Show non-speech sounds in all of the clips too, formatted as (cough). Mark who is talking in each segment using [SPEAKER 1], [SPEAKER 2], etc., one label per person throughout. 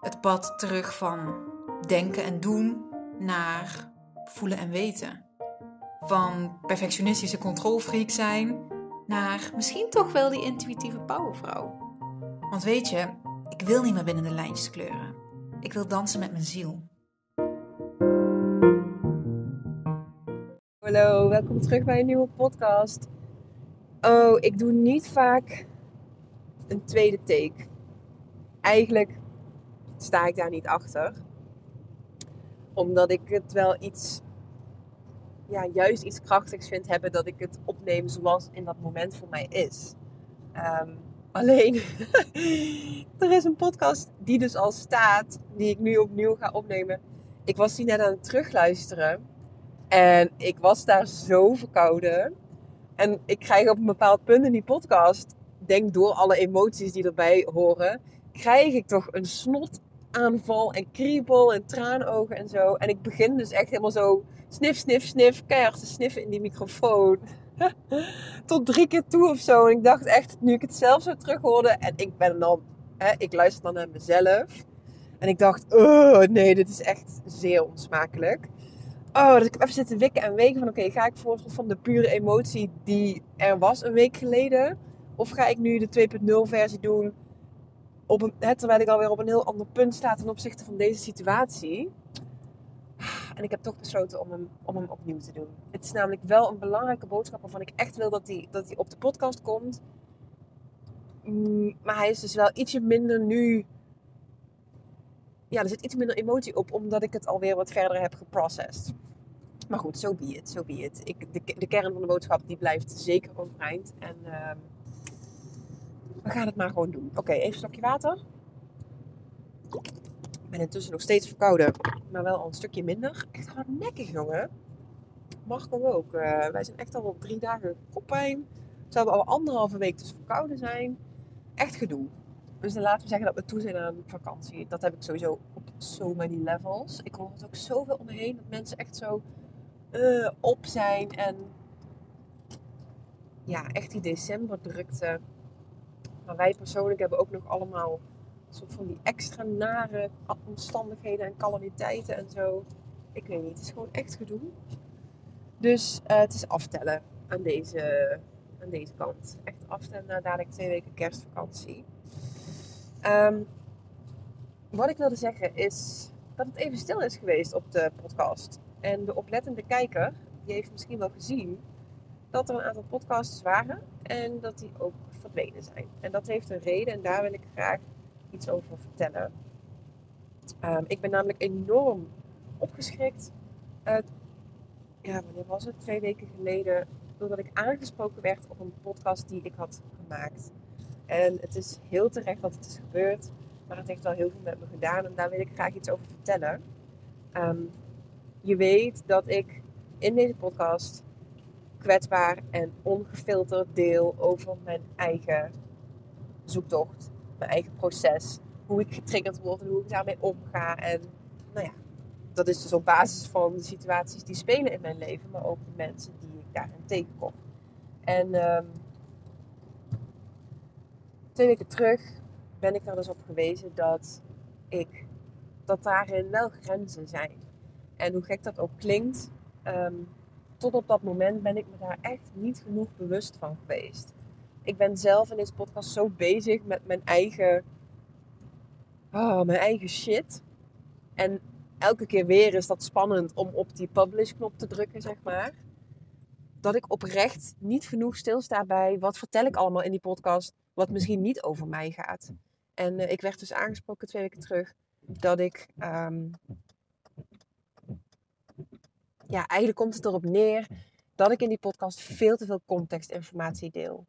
[SPEAKER 1] Het pad terug van denken en doen naar voelen en weten. Van perfectionistische controlfreak zijn naar misschien toch wel die intuïtieve powervrouw. Want weet je, ik wil niet meer binnen de lijntjes kleuren. Ik wil dansen met mijn ziel.
[SPEAKER 2] Hallo, welkom terug bij een nieuwe podcast. Oh, ik doe niet vaak een tweede take. Eigenlijk sta ik daar niet achter. Omdat ik het wel iets, ja, juist iets krachtigs vind hebben dat ik het opneem zoals in dat moment voor mij is. Ehm, alleen, (laughs) er is een podcast die dus al staat, die ik nu opnieuw ga opnemen. Ik was die net aan het terugluisteren. En ik was daar zo verkouden. En ik krijg op een bepaald punt in die podcast, denk door alle emoties die erbij horen, krijg ik toch een snotaanval en kriebel en traanogen en zo. En ik begin dus echt helemaal zo snif, snif, snif, keihard te sniffen in die microfoon. (laughs) Tot drie keer toe of zo. En ik dacht echt, nu ik het zelf zo terug hoorde, en ik ben dan, hè, ik luister dan naar mezelf. En ik dacht, oh nee, dit is echt zeer onsmakelijk. Oh, dus ik heb even zitten wikken en wegen van oké, ga ik voor van de pure emotie die er was een week geleden? Of ga ik nu de 2.0 versie doen op een, hè, terwijl ik alweer op een heel ander punt sta ten opzichte van deze situatie? En ik heb toch besloten om hem, om hem opnieuw te doen. Het is namelijk wel een belangrijke boodschap waarvan ik echt wil dat hij dat die op de podcast komt. Mm, Maar hij is dus wel ietsje minder nu ja, er zit iets minder emotie op, omdat ik het alweer wat verder heb geprocessed. Maar goed, zo so be it, so be. Ik, de, de kern van de boodschap die blijft zeker overeind. En uh, we gaan het maar gewoon doen. Oké, even een stokje water. Ik ben intussen nog steeds verkouden, maar wel al een stukje minder. Echt hardnekkig, jongen. Marco ook. Uh, wij zijn echt al op drie dagen koppijn. Zouden we al anderhalve week dus verkouden zijn. Echt gedoe. Dus dan laten we zeggen dat we toe zijn aan vakantie. Dat heb ik sowieso op so many levels. Ik hoor het ook zoveel om me heen. Dat mensen echt zo uh, op zijn. En ja, echt die december drukte. Maar wij persoonlijk hebben ook nog allemaal soort van die extra nare omstandigheden en calamiteiten en zo. Ik weet niet, het is gewoon echt gedoe. Dus uh, het is aftellen aan deze, aan deze kant. Echt aftellen na dadelijk twee weken kerstvakantie. Um, wat ik wilde zeggen is dat het even stil is geweest op de podcast. En de oplettende kijker, die heeft misschien wel gezien dat er een aantal podcasts waren en dat die ook verdwenen zijn. En dat heeft een reden en daar wil ik graag iets over vertellen. Um, ik ben namelijk enorm opgeschrikt. Ja, wanneer was het? Twee weken geleden. Doordat ik aangesproken werd op een podcast die ik had gemaakt. En het is heel terecht dat het is gebeurd. Maar het heeft wel heel veel met me gedaan. En daar wil ik graag iets over vertellen. Um, je weet dat ik in deze podcast kwetsbaar en ongefilterd deel over mijn eigen zoektocht. Mijn eigen proces. Hoe ik getriggerd word en hoe ik daarmee omga. En nou ja, dat is dus op basis van de situaties die spelen in mijn leven. Maar ook de mensen die ik daarin tegenkom. En... Um, twee weken terug ben ik er dus op gewezen dat ik dat daarin wel grenzen zijn. En hoe gek dat ook klinkt, um, tot op dat moment ben ik me daar echt niet genoeg bewust van geweest. Ik ben zelf in deze podcast zo bezig met mijn eigen, oh, mijn eigen shit. En elke keer weer is dat spannend om op die publish knop te drukken, zeg maar. Dat ik oprecht niet genoeg stilsta bij wat vertel ik allemaal in die podcast wat misschien niet over mij gaat. En uh, ik werd dus aangesproken twee weken terug dat ik. Um, ja, eigenlijk komt het erop neer dat ik in die podcast veel te veel contextinformatie deel.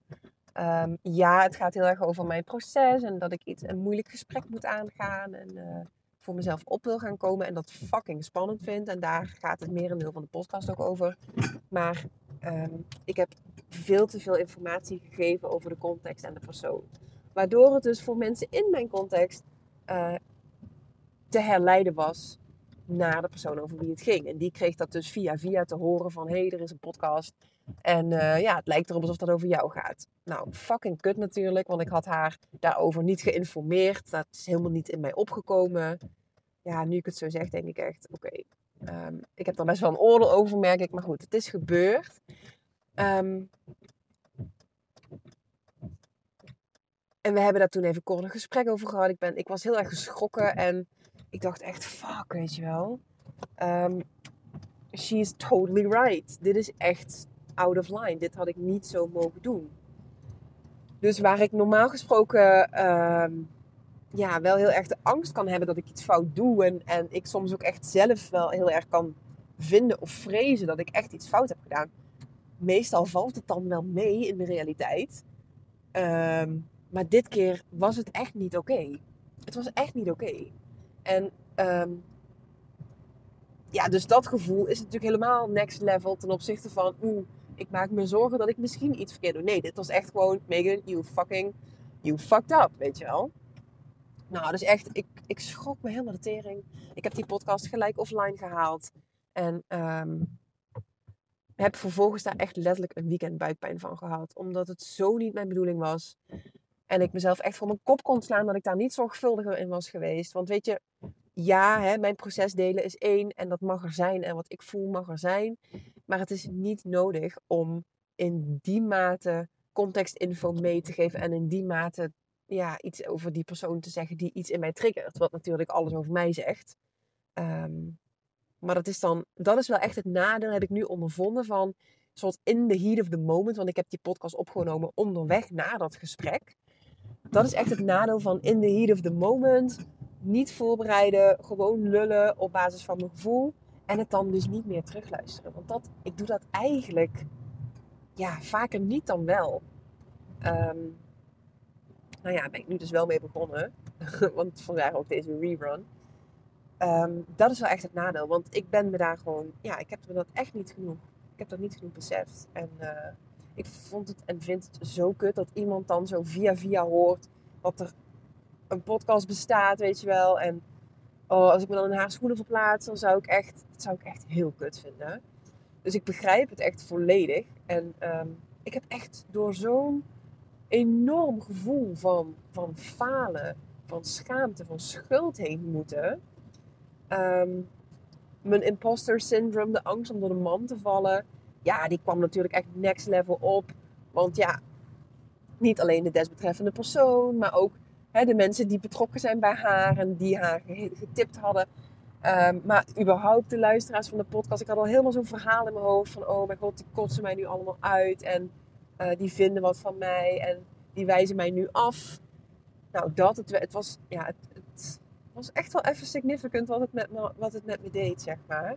[SPEAKER 2] Ehm, ja, het gaat heel erg over mijn proces en dat ik iets, een moeilijk gesprek moet aangaan en eh, voor mezelf op wil gaan komen en dat fucking spannend vind. En daar gaat het merendeel van de podcast ook over. Maar ehm, ik heb veel te veel informatie gegeven over de context en de persoon. Waardoor het dus voor mensen in mijn context uh, te herleiden was naar de persoon over wie het ging. En die kreeg dat dus via via te horen van... hé, hey, er is een podcast en uh, ja, het lijkt erop alsof dat over jou gaat. Nou, fucking kut natuurlijk, want ik had haar daarover niet geïnformeerd. Dat is helemaal niet in mij opgekomen. Ja, nu ik het zo zeg, denk ik echt, oké. Um, ik heb er best wel een oordeel over, merk ik. Maar goed, het is gebeurd. Um, en we hebben daar toen even kort een gesprek over gehad. Ik, ben, ik was heel erg geschrokken en ik dacht echt, fuck, weet je wel. Um, she is totally right. Dit is echt out of line. Dit had ik niet zo mogen doen. Dus waar ik normaal gesproken um, ja, wel heel erg de angst kan hebben dat ik iets fout doe. En, en ik soms ook echt zelf wel heel erg kan vinden of vrezen dat ik echt iets fout heb gedaan. Meestal valt het dan wel mee in de realiteit. Um, maar dit keer was het echt niet oké. Het was echt niet oké. En um, ja, dus dat gevoel is natuurlijk helemaal next level ten opzichte van... Oeh, ik maak me zorgen dat ik misschien iets verkeerd doe. Nee, dit was echt gewoon... Megan, you fucking... You fucked up, weet je wel. Nou, dus echt, ik, ik schrok me helemaal de tering. Ik heb die podcast gelijk offline gehaald. En um, heb vervolgens daar echt letterlijk een weekend buikpijn van gehad. Omdat het zo niet mijn bedoeling was. En ik mezelf echt voor mijn kop kon slaan dat ik daar niet zorgvuldiger in was geweest. Want weet je, ja, hè, mijn proces delen is één en dat mag er zijn. En wat ik voel mag er zijn. Maar het is niet nodig om in die mate contextinfo mee te geven. En in die mate ja, iets over die persoon te zeggen die iets in mij triggert. Wat natuurlijk alles over mij zegt. Um, maar dat is dan, dat is wel echt het nadeel, heb ik nu ondervonden van, zoals in the heat of the moment, want ik heb die podcast opgenomen onderweg naar dat gesprek. Dat is echt het nadeel van in the heat of the moment, niet voorbereiden, gewoon lullen op basis van mijn gevoel en het dan dus niet meer terugluisteren. Want dat, ik doe dat eigenlijk, ja, vaker niet dan wel. Um, nou ja, ben ik nu dus wel mee begonnen, (laughs) want vandaar ook deze rerun. Um, dat is wel echt het nadeel. Want ik ben me daar gewoon... Ja, ik heb me dat echt niet genoeg... Ik heb dat niet genoeg beseft. En uh, ik vond het en vind het zo kut dat iemand dan zo via via hoort... dat er een podcast bestaat, weet je wel. En oh, als ik me dan in haar schoenen verplaats... dan zou ik echt... Dat zou ik echt heel kut vinden. Dus ik begrijp het echt volledig. En um, ik heb echt door zo'n enorm gevoel van, van falen... van schaamte, van schuld heen moeten Um, mijn imposter syndrome, de angst om door de man te vallen, ja, die kwam natuurlijk echt next level op. Want ja, niet alleen de desbetreffende persoon, maar ook hè, de mensen die betrokken zijn bij haar en die haar getipt hadden. Um, maar überhaupt de luisteraars van de podcast. Ik had al helemaal zo'n verhaal in mijn hoofd van, oh mijn god, die kotsen mij nu allemaal uit. En uh, die vinden wat van mij en die wijzen mij nu af. Nou, dat, het, was, ja, het, het was echt wel even significant wat het met me, wat het met me deed, zeg maar.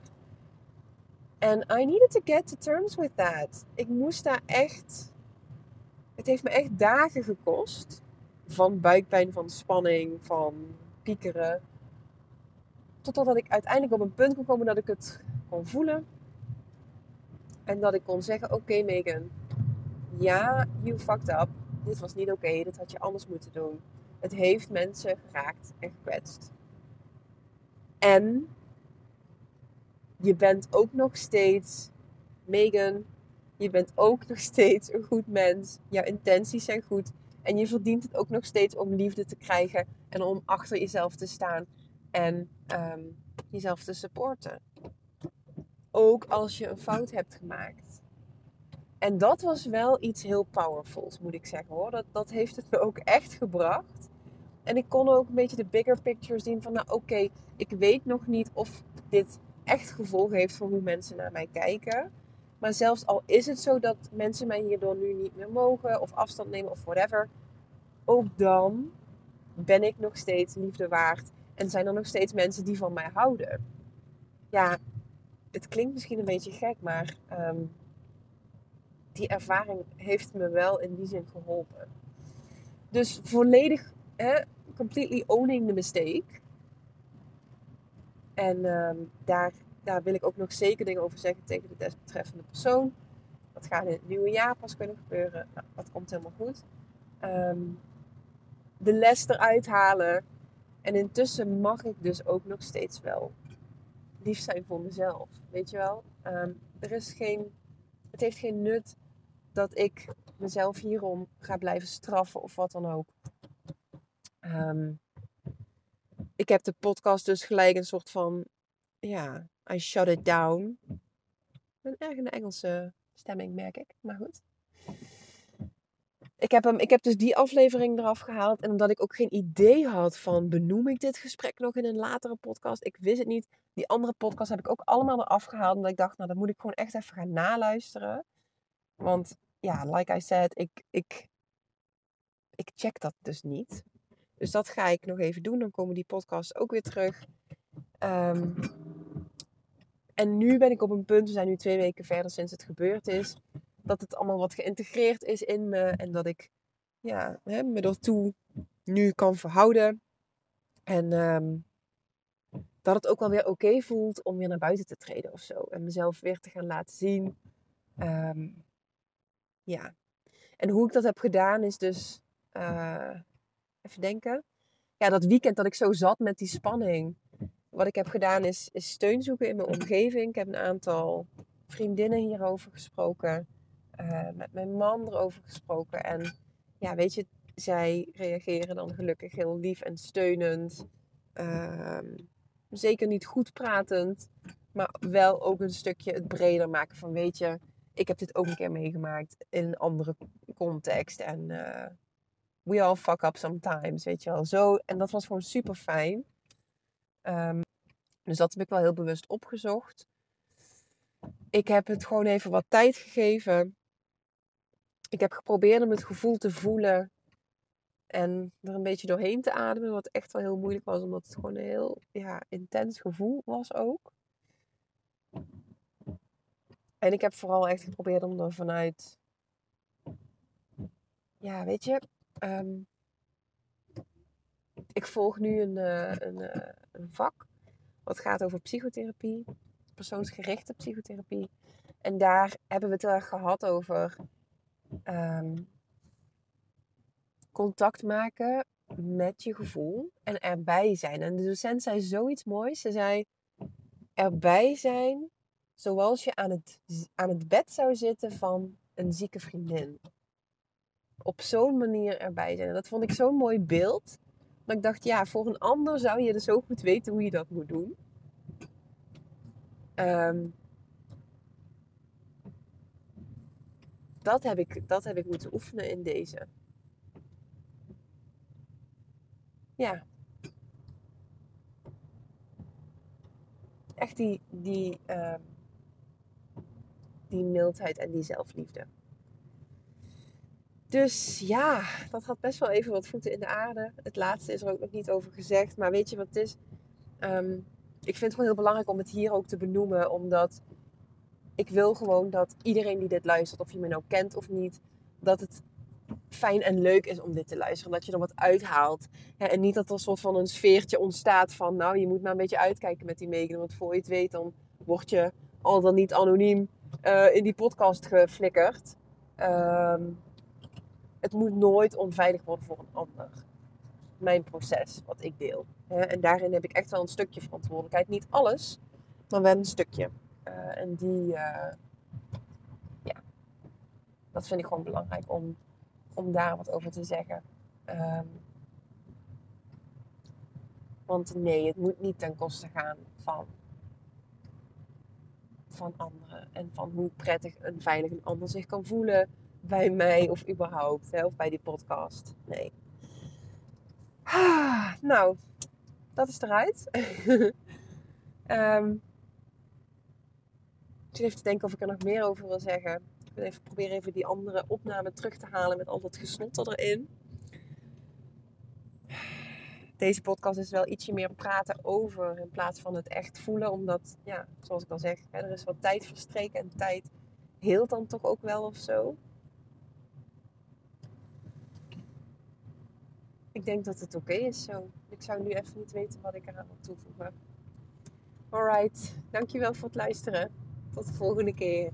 [SPEAKER 2] En I needed to get to terms with that. Ik moest daar echt. Het heeft me echt dagen gekost. Van buikpijn, van spanning, van piekeren. Totdat ik uiteindelijk op een punt kon komen dat ik het kon voelen. En dat ik kon zeggen: Oké, Megan. Ja, you fucked up. Dit was niet oké. Okay. Dit had je anders moeten doen. Het heeft mensen geraakt en gekwetst. En je bent ook nog steeds Megan. Je bent ook nog steeds een goed mens. Jouw intenties zijn goed. En je verdient het ook nog steeds om liefde te krijgen. En om achter jezelf te staan. En um, jezelf te supporten. Ook als je een fout hebt gemaakt. En dat was wel iets heel powerfuls, moet ik zeggen hoor. Dat, dat heeft het me ook echt gebracht. En ik kon ook een beetje de bigger picture zien van, nou oké, ik weet nog niet of dit echt gevolgen heeft voor hoe mensen naar mij kijken. Maar zelfs al is het zo dat mensen mij hierdoor nu niet meer mogen of afstand nemen of whatever, ook dan ben ik nog steeds liefde waard en zijn er nog steeds mensen die van mij houden. Ja, het klinkt misschien een beetje gek, maar um, die ervaring heeft me wel in die zin geholpen. Dus volledig, hè, completely owning the mistake. En ehm, daar, daar wil ik ook nog zeker dingen over zeggen tegen de desbetreffende persoon. Dat gaat in het nieuwe jaar pas kunnen gebeuren. Nou, dat komt helemaal goed. Ehm, de les eruit halen. En intussen mag ik dus ook nog steeds wel lief zijn voor mezelf. Weet je wel? Ehm, er is geen, het heeft geen nut dat ik mezelf hierom ga blijven straffen of wat dan ook. Ehm, ik heb de podcast dus gelijk een soort van, ja, I shut it down. Een erg een Engelse stemming, merk ik. Maar goed. Ik heb, hem, ik heb dus die aflevering eraf gehaald. En omdat ik ook geen idee had van benoem ik dit gesprek nog in een latere podcast. Ik wist het niet. Die andere podcast heb ik ook allemaal eraf gehaald. Omdat ik dacht, nou dat moet ik gewoon echt even gaan naluisteren. Want ja, like I said, ik, ik, ik check dat dus niet. Dus dat ga ik nog even doen. Dan komen die podcasts ook weer terug. Ehm, en nu ben ik op een punt, we zijn nu twee weken verder sinds het gebeurd is, dat het allemaal wat geïntegreerd is in me en dat ik ja, hè, me ertoe nu kan verhouden. En ehm, dat het ook wel weer oké voelt om weer naar buiten te treden of zo. En mezelf weer te gaan laten zien. Ehm, ja. En hoe ik dat heb gedaan is dus, uh, even denken. Ja, dat weekend dat ik zo zat met die spanning wat ik heb gedaan is, steun zoeken in mijn omgeving. Ik heb een aantal vriendinnen hierover gesproken. Uh, met mijn man erover gesproken. En ja, weet je, zij reageren dan gelukkig heel lief en steunend. Uh, zeker niet goed pratend. Maar wel ook een stukje het breder maken van weet je, ik heb dit ook een keer meegemaakt in een andere context. En uh, we all fuck up sometimes, weet je wel. Zo, en dat was gewoon super fijn. Um, dus dat heb ik wel heel bewust opgezocht. Ik heb het gewoon even wat tijd gegeven. Ik heb geprobeerd om het gevoel te voelen en er een beetje doorheen te ademen, wat echt wel heel moeilijk was, omdat het gewoon een heel ja, intens gevoel was ook. En ik heb vooral echt geprobeerd om er vanuit, ja, weet je, ehm, ik volg nu een, uh, een, uh, een vak wat gaat over psychotherapie, persoonsgerichte psychotherapie. En daar hebben we het heel erg gehad over ehm, contact maken met je gevoel en erbij zijn. En de docent zei zoiets moois. Ze zei: erbij zijn zoals je aan het, aan het bed zou zitten van een zieke vriendin. Op zo'n manier erbij zijn. En dat vond ik zo'n mooi beeld. Maar ik dacht, ja, voor een ander zou je dus ook moeten weten hoe je dat moet doen. Um, dat, heb ik, dat heb ik moeten oefenen in deze. Ja. Echt die, die, um, die mildheid en die zelfliefde. Dus ja, dat had best wel even wat voeten in de aarde. Het laatste is er ook nog niet over gezegd. Maar weet je wat het is? Um, ik vind het gewoon heel belangrijk om het hier ook te benoemen. Omdat ik wil gewoon dat iedereen die dit luistert, of je me nou kent of niet, dat het fijn en leuk is om dit te luisteren. Dat je er wat uithaalt. En niet dat er een soort van een sfeertje ontstaat van, nou, je moet maar een beetje uitkijken met die meegen. Want voor je het weet, dan word je al dan niet anoniem uh, in die podcast geflikkerd. Um, het moet nooit onveilig worden voor een ander. Mijn proces, wat ik deel. En daarin heb ik echt wel een stukje verantwoordelijkheid. Niet alles, maar wel een stukje. Uh, en die, uh, ja, dat vind ik gewoon belangrijk om, om daar wat over te zeggen. Um, want nee, het moet niet ten koste gaan van, van anderen. En van hoe prettig een veilig een ander zich kan voelen bij mij of überhaupt. Hè, of bij die podcast. Nee. Ah, nou, dat is eruit. um, (laughs) ik zit even te denken of ik er nog meer over wil zeggen. Ik wil even proberen even die andere opname terug te halen met al dat gesnotter erin. Deze podcast is wel ietsje meer praten over in plaats van het echt voelen. Omdat, ja, zoals ik al zeg, er is wat tijd verstreken en tijd heelt dan toch ook wel of zo. Ik denk dat het oké is zo. Ik zou nu even niet weten wat ik eraan wil toevoegen. Alright, dankjewel voor het luisteren. Tot de volgende keer.